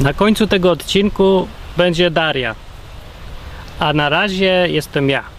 Na końcu tego odcinku będzie Daria, a na razie jestem ja.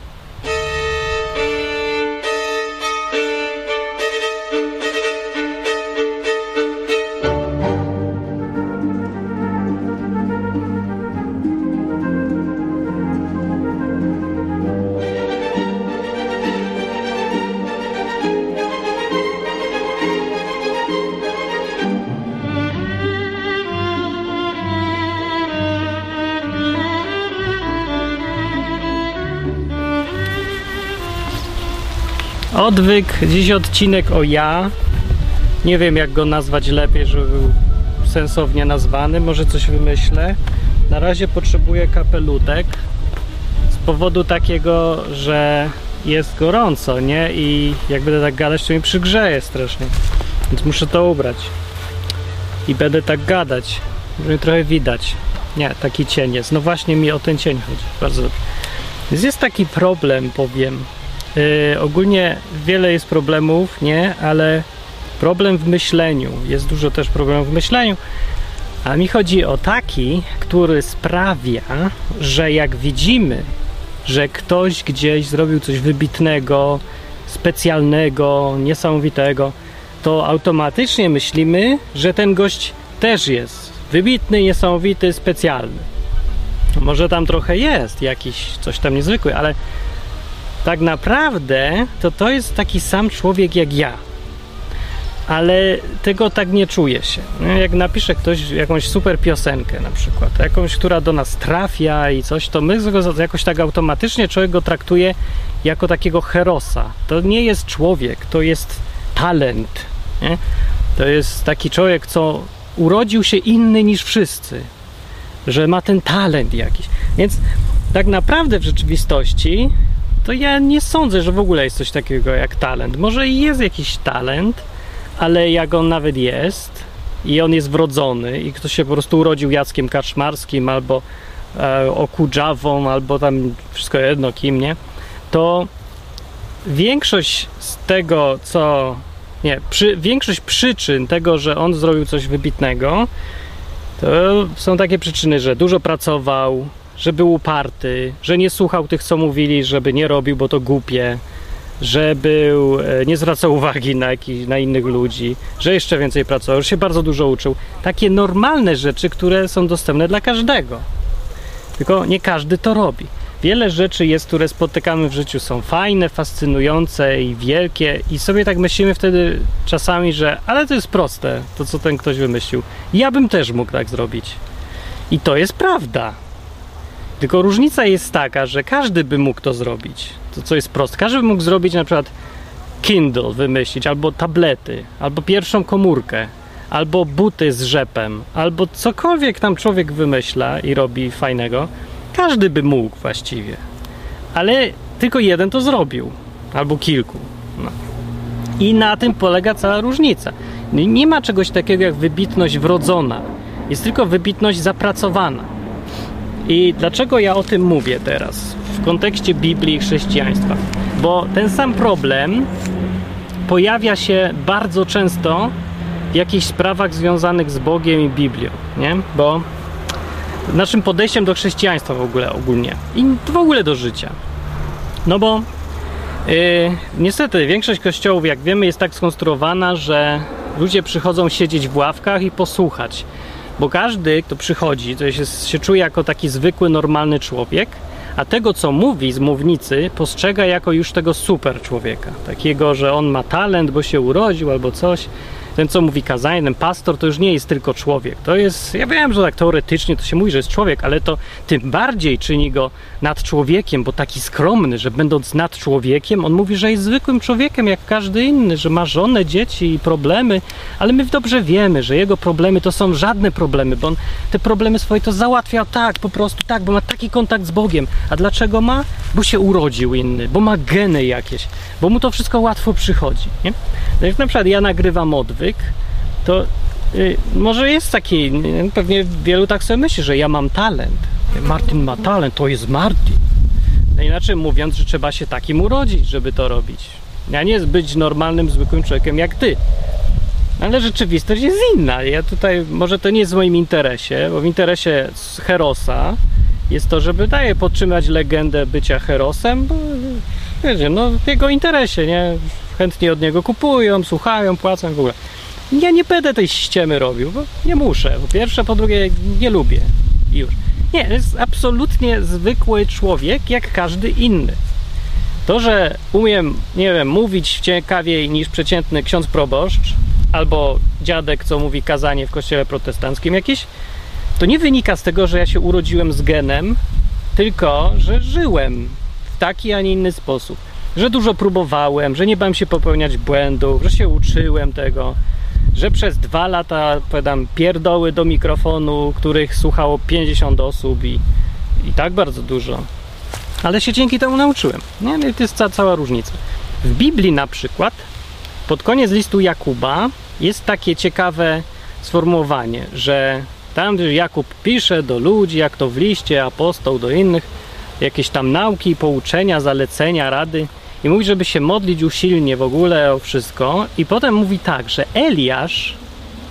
Odwyk, dziś odcinek o ja. Nie wiem jak go nazwać lepiej, żeby był sensownie nazwany. Może coś wymyślę. Na razie potrzebuję kapelutek z powodu takiego, że jest gorąco, nie? I jak będę tak gadać, to mi przygrzeje strasznie. Więc muszę to ubrać. I będę tak gadać, żeby mnie trochę widać. Nie, taki cień jest. No właśnie mi o ten cień chodzi. Bardzo dobrze. Więc jest taki problem, powiem. Yy, ogólnie wiele jest problemów, nie? Ale problem w myśleniu. Jest dużo też problemów w myśleniu. A mi chodzi o taki, który sprawia, że jak widzimy, że ktoś gdzieś zrobił coś wybitnego, specjalnego, niesamowitego, to automatycznie myślimy, że ten gość też jest wybitny, niesamowity, specjalny. Może tam trochę jest jakiś coś tam niezwykły, ale tak naprawdę to to jest taki sam człowiek jak ja. Ale tego tak nie czuje się. Jak napisze ktoś jakąś super piosenkę na przykład, jakąś, która do nas trafia i coś, to my jakoś tak automatycznie człowiek go traktuje jako takiego herosa. To nie jest człowiek, to jest talent. Nie? To jest taki człowiek, co urodził się inny niż wszyscy. Że ma ten talent jakiś. Więc tak naprawdę w rzeczywistości to ja nie sądzę, że w ogóle jest coś takiego jak talent. Może i jest jakiś talent, ale jak on nawet jest i on jest wrodzony i ktoś się po prostu urodził Jackiem Kaczmarskim albo e, Okudżawą, albo tam wszystko jedno kim, nie? To większość z tego, co... Nie, przy, większość przyczyn tego, że on zrobił coś wybitnego, to są takie przyczyny, że dużo pracował, że był uparty, że nie słuchał tych, co mówili, żeby nie robił, bo to głupie, że był, e, nie zwracał uwagi na, jakich, na innych ludzi, że jeszcze więcej pracował, że się bardzo dużo uczył. Takie normalne rzeczy, które są dostępne dla każdego. Tylko nie każdy to robi. Wiele rzeczy jest, które spotykamy w życiu, są fajne, fascynujące i wielkie, i sobie tak myślimy wtedy czasami, że ale to jest proste, to co ten ktoś wymyślił. Ja bym też mógł tak zrobić. I to jest prawda. Tylko różnica jest taka, że każdy by mógł to zrobić. To co jest proste. Każdy by mógł zrobić na przykład Kindle wymyślić, albo tablety, albo pierwszą komórkę, albo buty z rzepem, albo cokolwiek tam człowiek wymyśla i robi fajnego. Każdy by mógł właściwie. Ale tylko jeden to zrobił. Albo kilku. No. I na tym polega cała różnica. Nie ma czegoś takiego jak wybitność wrodzona. Jest tylko wybitność zapracowana. I dlaczego ja o tym mówię teraz w kontekście Biblii i chrześcijaństwa? Bo ten sam problem pojawia się bardzo często w jakichś sprawach związanych z Bogiem i Biblią, nie? Bo naszym podejściem do chrześcijaństwa w ogóle ogólnie i w ogóle do życia. No bo yy, niestety większość kościołów, jak wiemy, jest tak skonstruowana, że ludzie przychodzą siedzieć w ławkach i posłuchać. Bo każdy, kto przychodzi, to się, się czuje jako taki zwykły, normalny człowiek, a tego, co mówi z mównicy, postrzega jako już tego super człowieka. Takiego, że on ma talent, bo się urodził albo coś. Ten, co mówi kazanie, ten pastor, to już nie jest tylko człowiek. To jest, ja wiem, że tak teoretycznie to się mówi, że jest człowiek, ale to tym bardziej czyni go nad człowiekiem, bo taki skromny, że będąc nad człowiekiem, on mówi, że jest zwykłym człowiekiem jak każdy inny, że ma żonę, dzieci i problemy, ale my dobrze wiemy, że jego problemy to są żadne problemy, bo on te problemy swoje to załatwia tak, po prostu tak, bo ma taki kontakt z Bogiem. A dlaczego ma? Bo się urodził inny, bo ma geny jakieś, bo mu to wszystko łatwo przychodzi. Nie? No jak na przykład ja nagrywam to y, może jest taki, pewnie wielu tak sobie myśli, że ja mam talent. Martin ma talent, to jest Martin. No inaczej mówiąc, że trzeba się takim urodzić, żeby to robić. Ja nie być normalnym, zwykłym człowiekiem jak ty. Ale rzeczywistość jest inna. Ja tutaj, może to nie jest w moim interesie, bo w interesie Herosa jest to, żeby daje podtrzymać legendę bycia Herosem, bo wiecie, no w jego interesie, nie? Chętnie od niego kupują, słuchają, płacą w ogóle. Ja nie będę tej ściemy robił, bo nie muszę. Po pierwsze, po drugie, nie lubię. I już. Nie, jest absolutnie zwykły człowiek, jak każdy inny. To, że umiem, nie wiem, mówić ciekawiej niż przeciętny ksiądz proboszcz, albo dziadek, co mówi kazanie w kościele protestanckim jakieś, to nie wynika z tego, że ja się urodziłem z genem, tylko że żyłem w taki, a nie inny sposób. Że dużo próbowałem, że nie bałem się popełniać błędów, że się uczyłem tego, że przez dwa lata powiadam pierdoły do mikrofonu, których słuchało 50 osób i, i tak bardzo dużo. Ale się dzięki temu nauczyłem. Nie? No to jest ca cała różnica. W Biblii na przykład pod koniec listu Jakuba jest takie ciekawe sformułowanie, że tam Jakub pisze do ludzi, jak to w liście, apostoł do innych, jakieś tam nauki, pouczenia, zalecenia, rady i mówi, żeby się modlić usilnie w ogóle o wszystko i potem mówi tak, że Eliasz,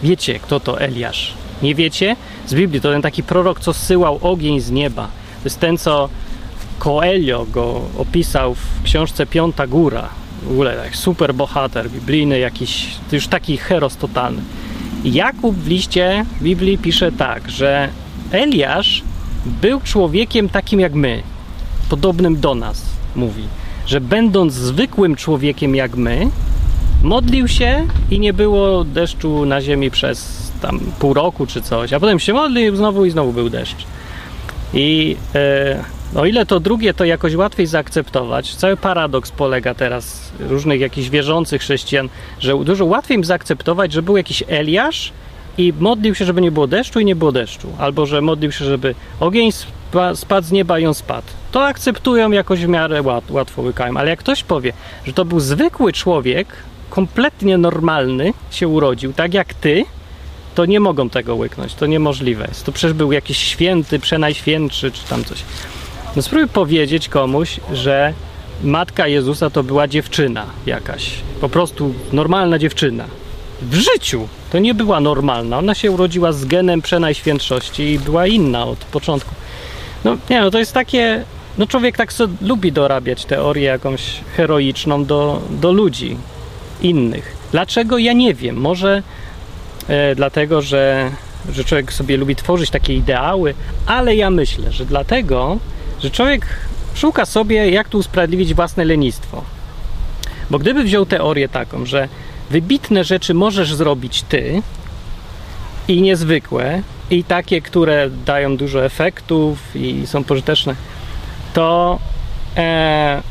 wiecie kto to Eliasz? Nie wiecie? Z Biblii to ten taki prorok, co zsyłał ogień z nieba. To jest ten, co Coelho go opisał w książce Piąta Góra. W ogóle tak, super bohater biblijny, jakiś już taki heros totalny. Jakub w liście Biblii pisze tak, że Eliasz był człowiekiem takim jak my, podobnym do nas, mówi, że będąc zwykłym człowiekiem jak my, modlił się i nie było deszczu na ziemi przez tam pół roku czy coś, a potem się modlił znowu i znowu był deszcz. I e, o ile to drugie to jakoś łatwiej zaakceptować, cały paradoks polega teraz różnych jakichś wierzących chrześcijan, że dużo łatwiej im zaakceptować, że był jakiś Eliasz i modlił się, żeby nie było deszczu i nie było deszczu, albo że modlił się, żeby ogień spadł z nieba i on spadł. To akceptują jakoś w miarę łat, łatwo łykają, ale jak ktoś powie, że to był zwykły człowiek, kompletnie normalny, się urodził, tak jak ty, to nie mogą tego łyknąć, to niemożliwe. To przecież był jakiś święty, przenajświętszy, czy tam coś. No spróbuj powiedzieć komuś, że matka Jezusa to była dziewczyna jakaś. Po prostu normalna dziewczyna. W życiu to nie była normalna. Ona się urodziła z genem przenajświętszości i była inna od początku. No nie, no to jest takie. No człowiek tak sobie lubi dorabiać teorię jakąś heroiczną do, do ludzi innych. Dlaczego? Ja nie wiem. Może e, dlatego, że, że człowiek sobie lubi tworzyć takie ideały, ale ja myślę, że dlatego, że człowiek szuka sobie, jak tu usprawiedliwić własne lenistwo. Bo gdyby wziął teorię taką, że wybitne rzeczy możesz zrobić ty i niezwykłe, i takie, które dają dużo efektów i są pożyteczne, to, e,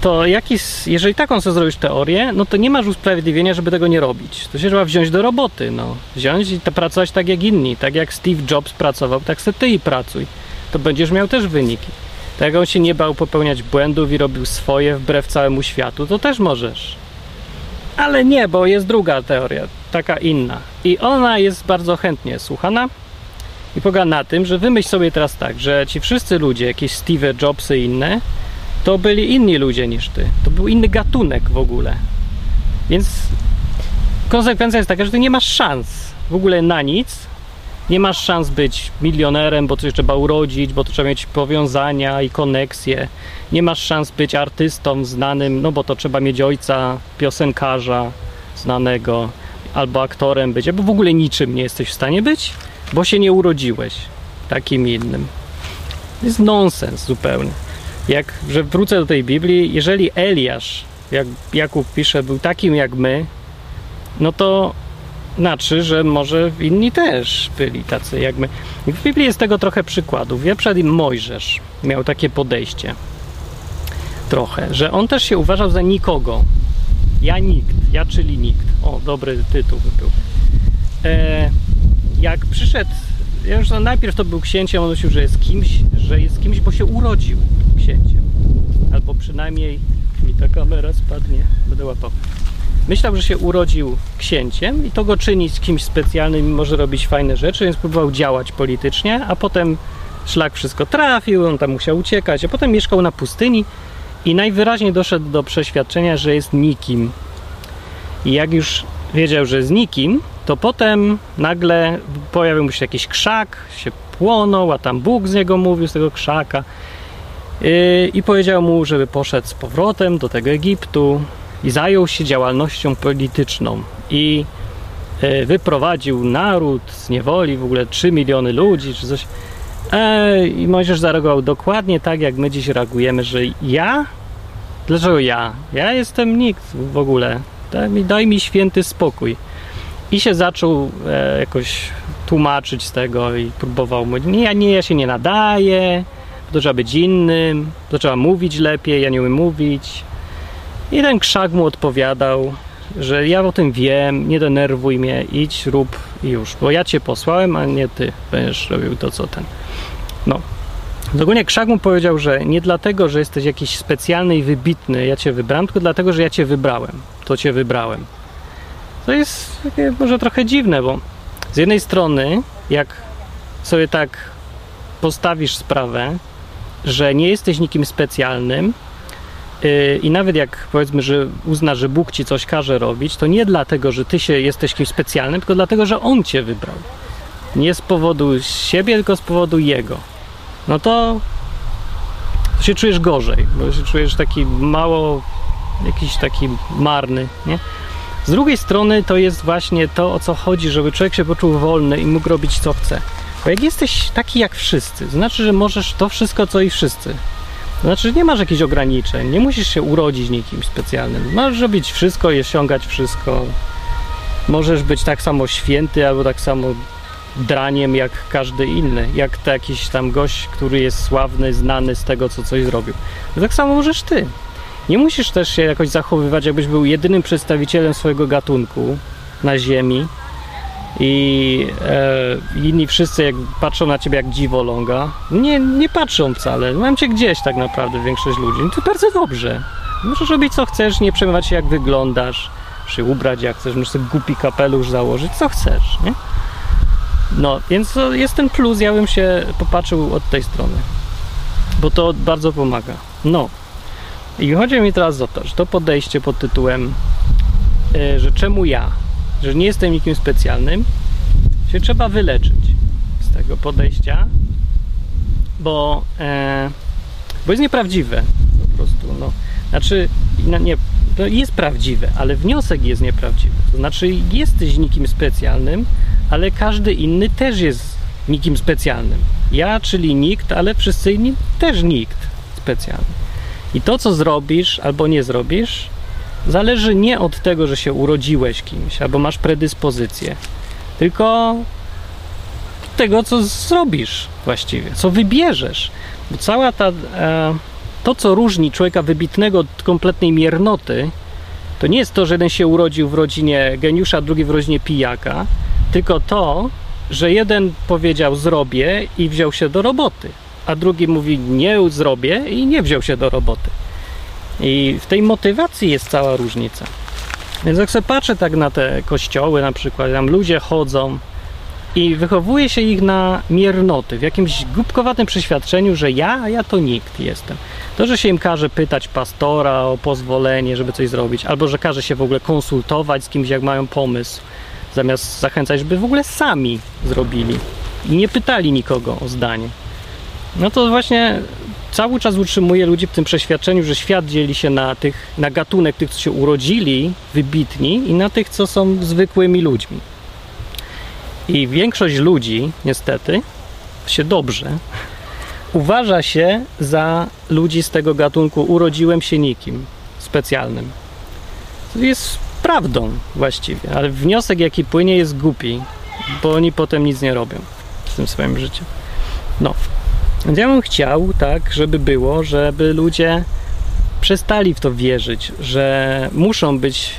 to jakiś, jeżeli taką sobie zrobisz teorię, no to nie masz usprawiedliwienia, żeby tego nie robić. To się trzeba wziąć do roboty, no. Wziąć i pracować tak jak inni, tak jak Steve Jobs pracował, tak se ty i pracuj to będziesz miał też wyniki. Tak jak on się nie bał popełniać błędów i robił swoje wbrew całemu światu, to też możesz. Ale nie, bo jest druga teoria, taka inna. I ona jest bardzo chętnie słuchana i polega na tym, że wymyśl sobie teraz tak, że ci wszyscy ludzie, jakieś Steve Jobsy i inne, to byli inni ludzie niż ty. To był inny gatunek w ogóle. Więc konsekwencja jest taka, że ty nie masz szans w ogóle na nic, nie masz szans być milionerem, bo coś trzeba urodzić, bo to trzeba mieć powiązania i koneksje. Nie masz szans być artystą znanym, no bo to trzeba mieć ojca, piosenkarza znanego, albo aktorem być, albo w ogóle niczym nie jesteś w stanie być, bo się nie urodziłeś takim innym. To jest nonsens zupełnie. Jak, że wrócę do tej Biblii, jeżeli Eliasz, jak Jakub pisze, był takim jak my, no to znaczy, że może inni też byli tacy jak my. W Biblii jest tego trochę przykładów. Ja przed nim Mojżesz miał takie podejście trochę, że on też się uważał za nikogo. Ja nikt, ja czyli nikt. O, dobry tytuł by był. E, jak przyszedł, ja już najpierw to był księciem, on myślał, że jest kimś, że jest kimś, bo się urodził księciem. Albo przynajmniej mi ta kamera spadnie, będę łapał. Myślał, że się urodził księciem i to go czyni z kimś specjalnym i może robić fajne rzeczy, więc próbował działać politycznie, a potem szlak wszystko trafił, on tam musiał uciekać, a potem mieszkał na pustyni i najwyraźniej doszedł do przeświadczenia, że jest nikim. I jak już wiedział, że z nikim, to potem nagle pojawił mu się jakiś krzak, się płonął, a tam Bóg z niego mówił, z tego krzaka. Yy, I powiedział mu, żeby poszedł z powrotem do tego Egiptu i zajął się działalnością polityczną. I yy, wyprowadził naród z niewoli, w ogóle 3 miliony ludzi, czy coś. I Mojżesz zareagował dokładnie tak, jak my dziś reagujemy, że ja? Dlaczego ja? Ja jestem nikt w ogóle. Daj mi, daj mi święty spokój. I się zaczął e, jakoś tłumaczyć z tego i próbował mówić, nie, nie, ja się nie nadaję, to trzeba być innym, to trzeba mówić lepiej, ja nie umiem mówić. I ten krzak mu odpowiadał, że ja o tym wiem, nie denerwuj mnie, idź, rób i już, bo ja cię posłałem, a nie ty będziesz robił to, co ten. No. Ogólnie Krzak mu powiedział, że nie dlatego, że jesteś jakiś specjalny i wybitny, ja cię wybrałem, tylko dlatego, że ja cię wybrałem. To cię wybrałem. To jest takie może trochę dziwne, bo z jednej strony, jak sobie tak postawisz sprawę, że nie jesteś nikim specjalnym, yy, i nawet jak powiedzmy, że uzna, że Bóg ci coś każe robić, to nie dlatego, że ty się jesteś kimś specjalnym, tylko dlatego, że On cię wybrał. Nie z powodu siebie, tylko z powodu Jego. No to się czujesz gorzej, bo się czujesz taki mało, jakiś taki marny, nie? Z drugiej strony to jest właśnie to, o co chodzi, żeby człowiek się poczuł wolny i mógł robić co chce. Bo jak jesteś taki jak wszyscy, to znaczy, że możesz to wszystko, co i wszyscy. To znaczy, że nie masz jakichś ograniczeń, nie musisz się urodzić nikim specjalnym. Możesz robić wszystko i osiągać wszystko. Możesz być tak samo święty albo tak samo draniem jak każdy inny, jak to jakiś tam gość, który jest sławny, znany z tego, co coś zrobił. To tak samo możesz ty. Nie musisz też się jakoś zachowywać, jakbyś był jedynym przedstawicielem swojego gatunku na Ziemi i e, inni wszyscy jak patrzą na ciebie jak dziwoląga. Nie, nie patrzą wcale. Mam cię gdzieś tak naprawdę większość ludzi. No to bardzo dobrze. Możesz robić co chcesz, nie przejmować się jak wyglądasz, się ubrać jak chcesz, możesz sobie głupi kapelusz założyć, co chcesz, nie? No, więc to jest ten plus, ja bym się popatrzył od tej strony, bo to bardzo pomaga. No, i chodzi mi teraz o to, że to podejście pod tytułem, yy, że czemu ja, że nie jestem nikim specjalnym, się trzeba wyleczyć z tego podejścia, bo, e, bo jest nieprawdziwe po prostu. No. Znaczy, no nie, to jest prawdziwe, ale wniosek jest nieprawdziwy. To znaczy, jesteś nikim specjalnym, ale każdy inny też jest nikim specjalnym. Ja, czyli nikt, ale wszyscy inni też nikt specjalny. I to, co zrobisz albo nie zrobisz, zależy nie od tego, że się urodziłeś kimś albo masz predyspozycję, tylko tego, co zrobisz właściwie, co wybierzesz. Bo cała ta. E, to, co różni człowieka wybitnego od kompletnej miernoty, to nie jest to, że jeden się urodził w rodzinie geniusza, drugi w rodzinie pijaka, tylko to, że jeden powiedział zrobię i wziął się do roboty, a drugi mówi nie zrobię i nie wziął się do roboty. I w tej motywacji jest cała różnica. Więc jak sobie patrzę tak na te kościoły na przykład, tam ludzie chodzą i wychowuje się ich na miernoty, w jakimś głupkowatym przeświadczeniu, że ja, a ja to nikt jestem. To, że się im każe pytać pastora o pozwolenie, żeby coś zrobić, albo że każe się w ogóle konsultować z kimś, jak mają pomysł, zamiast zachęcać, żeby w ogóle sami zrobili i nie pytali nikogo o zdanie. No to właśnie cały czas utrzymuje ludzi w tym przeświadczeniu, że świat dzieli się na tych, na gatunek tych, co się urodzili, wybitni i na tych, co są zwykłymi ludźmi. I większość ludzi, niestety, się dobrze, uważa się za ludzi z tego gatunku urodziłem się nikim specjalnym. To jest prawdą właściwie, ale wniosek jaki płynie jest głupi, bo oni potem nic nie robią w tym swoim życiu. No, więc ja bym chciał, tak, żeby było, żeby ludzie przestali w to wierzyć, że muszą być,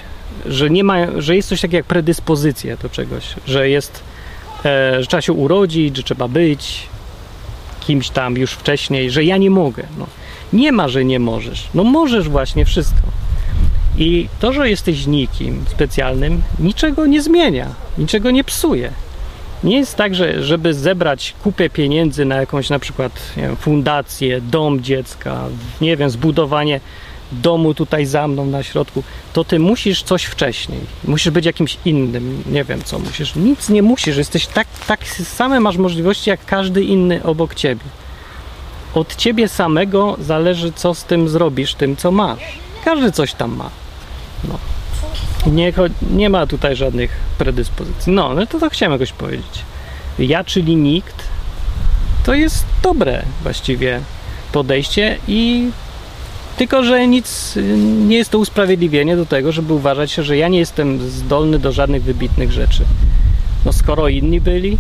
że nie ma, że jest coś takiego jak predyspozycja do czegoś, że jest, e, że trzeba się urodzić, że trzeba być kimś tam już wcześniej, że ja nie mogę. No. Nie ma, że nie możesz. No możesz właśnie wszystko. I to, że jesteś nikim specjalnym, niczego nie zmienia, niczego nie psuje. Nie jest tak, że żeby zebrać kupę pieniędzy na jakąś na przykład wiem, fundację, dom dziecka, nie wiem, zbudowanie domu tutaj za mną na środku, to ty musisz coś wcześniej. Musisz być jakimś innym. Nie wiem co musisz. Nic nie musisz. Jesteś tak, tak same masz możliwości jak każdy inny obok ciebie. Od ciebie samego zależy, co z tym zrobisz, tym co masz. Każdy coś tam ma. No. Nie, nie ma tutaj żadnych predyspozycji. No, no to to chciałem jakoś powiedzieć. Ja, czyli nikt, to jest dobre właściwie podejście i tylko, że nic nie jest to usprawiedliwienie do tego, żeby uważać, że ja nie jestem zdolny do żadnych wybitnych rzeczy. No skoro inni byli,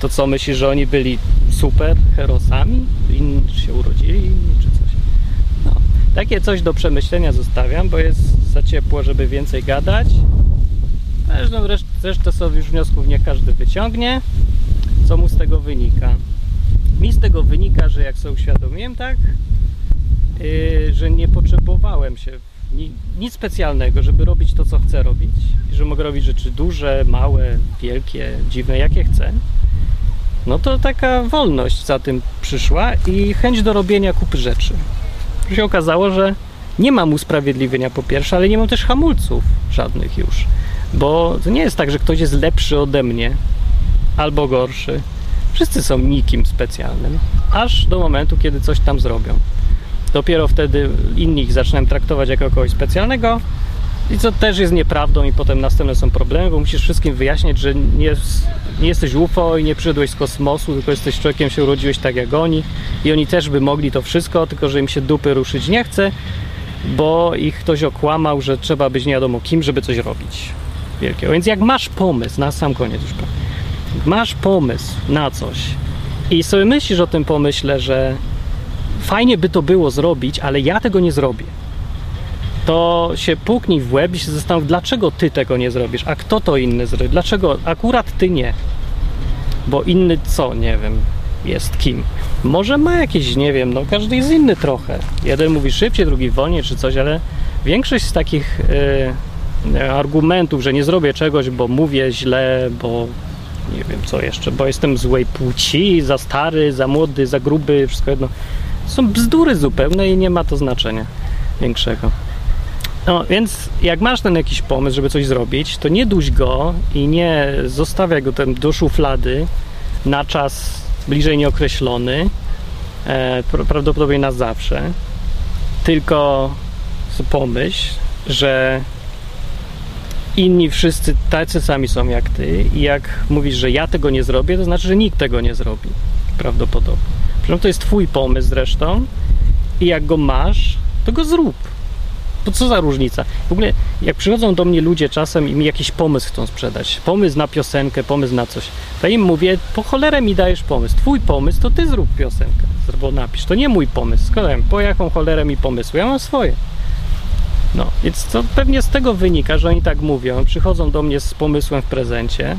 to co myślisz, że oni byli super herosami? Inni się urodzili, inni czy coś? No, takie coś do przemyślenia zostawiam, bo jest za ciepło, żeby więcej gadać. Zresztą resztę sobie już wniosków nie każdy wyciągnie. Co mu z tego wynika? Mi z tego wynika, że jak sobie uświadomiłem, tak, yy, że nie potrzebowałem się ni, nic specjalnego, żeby robić to, co chcę robić, że mogę robić rzeczy duże, małe, wielkie, dziwne, jakie chcę, no to taka wolność za tym przyszła i chęć do robienia kupy rzeczy. Się okazało, że nie mam usprawiedliwienia po pierwsze, ale nie mam też hamulców żadnych już. Bo to nie jest tak, że ktoś jest lepszy ode mnie albo gorszy. Wszyscy są nikim specjalnym, aż do momentu, kiedy coś tam zrobią. Dopiero wtedy innych zaczynam traktować jako kogoś specjalnego, i co też jest nieprawdą, i potem następne są problemy, bo musisz wszystkim wyjaśniać, że nie, nie jesteś UFO i nie przyszedłeś z kosmosu, tylko jesteś człowiekiem, się urodziłeś tak jak oni. I oni też by mogli to wszystko, tylko że im się dupy ruszyć nie chce, bo ich ktoś okłamał, że trzeba być nie wiadomo kim, żeby coś robić wielkiego. Więc jak masz pomysł, na sam koniec już masz pomysł na coś i sobie myślisz o tym pomyśle, że fajnie by to było zrobić, ale ja tego nie zrobię, to się puknij w łeb i się zastanów, dlaczego ty tego nie zrobisz, a kto to inny zrobi, dlaczego akurat ty nie, bo inny co, nie wiem, jest kim. Może ma jakieś, nie wiem, no każdy jest inny trochę. Jeden mówi szybciej, drugi wolniej czy coś, ale większość z takich yy, argumentów, że nie zrobię czegoś, bo mówię źle, bo nie wiem co jeszcze, bo jestem złej płci, za stary, za młody, za gruby, wszystko jedno. Są bzdury zupełne i nie ma to znaczenia większego. No, więc jak masz ten jakiś pomysł, żeby coś zrobić, to nie duś go i nie zostawiaj go ten do szuflady na czas bliżej nieokreślony, e, prawdopodobnie na zawsze, tylko pomyśl, że inni wszyscy tacy sami są jak ty i jak mówisz, że ja tego nie zrobię, to znaczy, że nikt tego nie zrobi. Prawdopodobnie. Przecież to jest twój pomysł zresztą i jak go masz, to go zrób. Co za różnica? W ogóle, jak przychodzą do mnie ludzie czasem i mi jakiś pomysł chcą sprzedać, pomysł na piosenkę, pomysł na coś, to im mówię, po cholerę mi dajesz pomysł. Twój pomysł, to ty zrób piosenkę, albo napisz. To nie mój pomysł. Składam, po jaką cholerę mi pomysł? Ja mam swoje. No, więc to pewnie z tego wynika, że oni tak mówią, przychodzą do mnie z pomysłem w prezencie,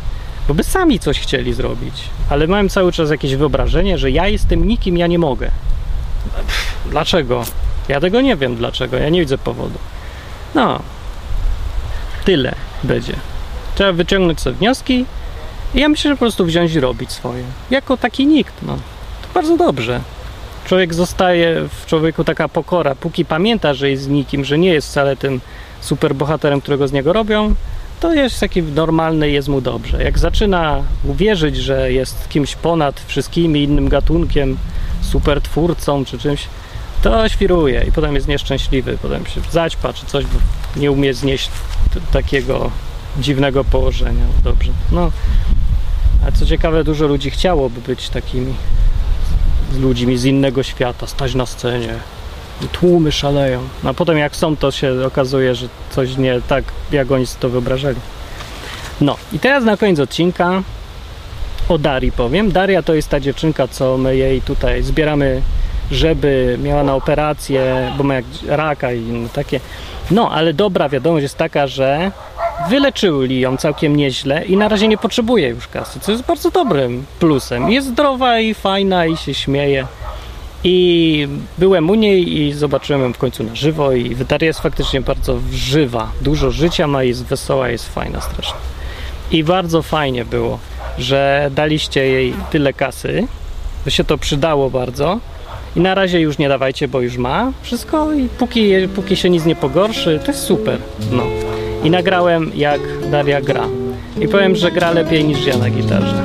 bo by sami coś chcieli zrobić, ale mają cały czas jakieś wyobrażenie, że ja jestem nikim, ja nie mogę. Dlaczego? Ja tego nie wiem dlaczego, ja nie widzę powodu. No, tyle będzie. Trzeba wyciągnąć sobie wnioski i ja myślę, że po prostu wziąć i robić swoje. Jako taki nikt, no. To bardzo dobrze człowiek zostaje w człowieku taka pokora, póki pamięta, że jest nikim, że nie jest wcale tym superbohaterem, którego z niego robią, to jest taki normalny, jest mu dobrze. Jak zaczyna uwierzyć, że jest kimś ponad wszystkimi innym gatunkiem, super twórcą czy czymś, to świruje i potem jest nieszczęśliwy, potem się zaćpa czy coś, bo nie umie znieść takiego dziwnego położenia. Dobrze. No, a co ciekawe, dużo ludzi chciałoby być takimi z ludźmi z innego świata, stać na scenie. Tłumy szaleją. No, a potem jak są, to się okazuje, że coś nie tak, jak oni sobie to wyobrażali. No i teraz na koniec odcinka o Darii powiem. Daria to jest ta dziewczynka, co my jej tutaj zbieramy, żeby miała na operację, bo ma jak raka i inne takie. No, ale dobra wiadomość jest taka, że wyleczyli ją całkiem nieźle i na razie nie potrzebuje już kasy, co jest bardzo dobrym plusem. Jest zdrowa i fajna i się śmieje. I byłem u niej i zobaczyłem ją w końcu na żywo i Wytaria jest faktycznie bardzo żywa. Dużo życia ma, jest wesoła, jest fajna strasznie. I bardzo fajnie było, że daliście jej tyle kasy, by się to przydało bardzo I na razie już nie dawajcie, bo już ma wszystko i póki, póki się nic nie pogorszy, to jest super. No. I nagrałem jak Daria gra. I powiem, że gra lepiej niż ja na gitarze.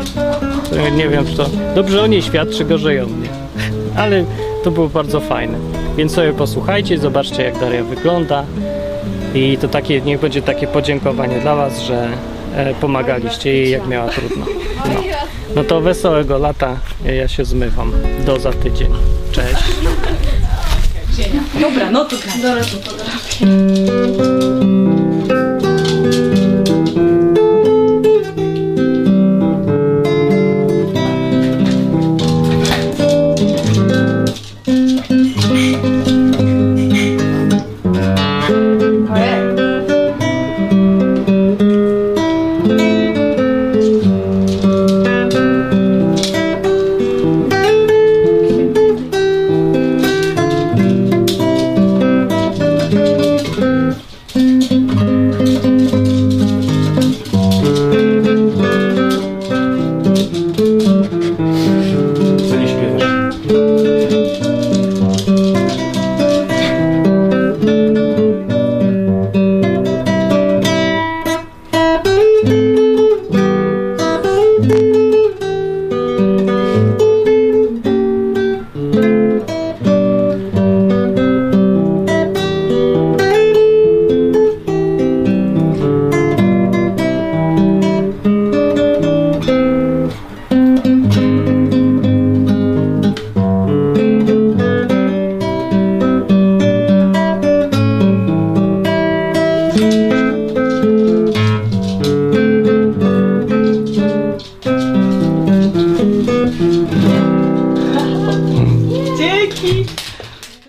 Nie wiem, czy to dobrze o niej świadczy, gorzej o mnie. Ale to było bardzo fajne. Więc sobie posłuchajcie, zobaczcie jak Daria wygląda. I to takie, niech będzie takie podziękowanie dla Was, że e, pomagaliście jej jak miała trudno. No. no to wesołego lata, ja się zmywam. Do za tydzień. Cześć. Dobra, no to Dobra, to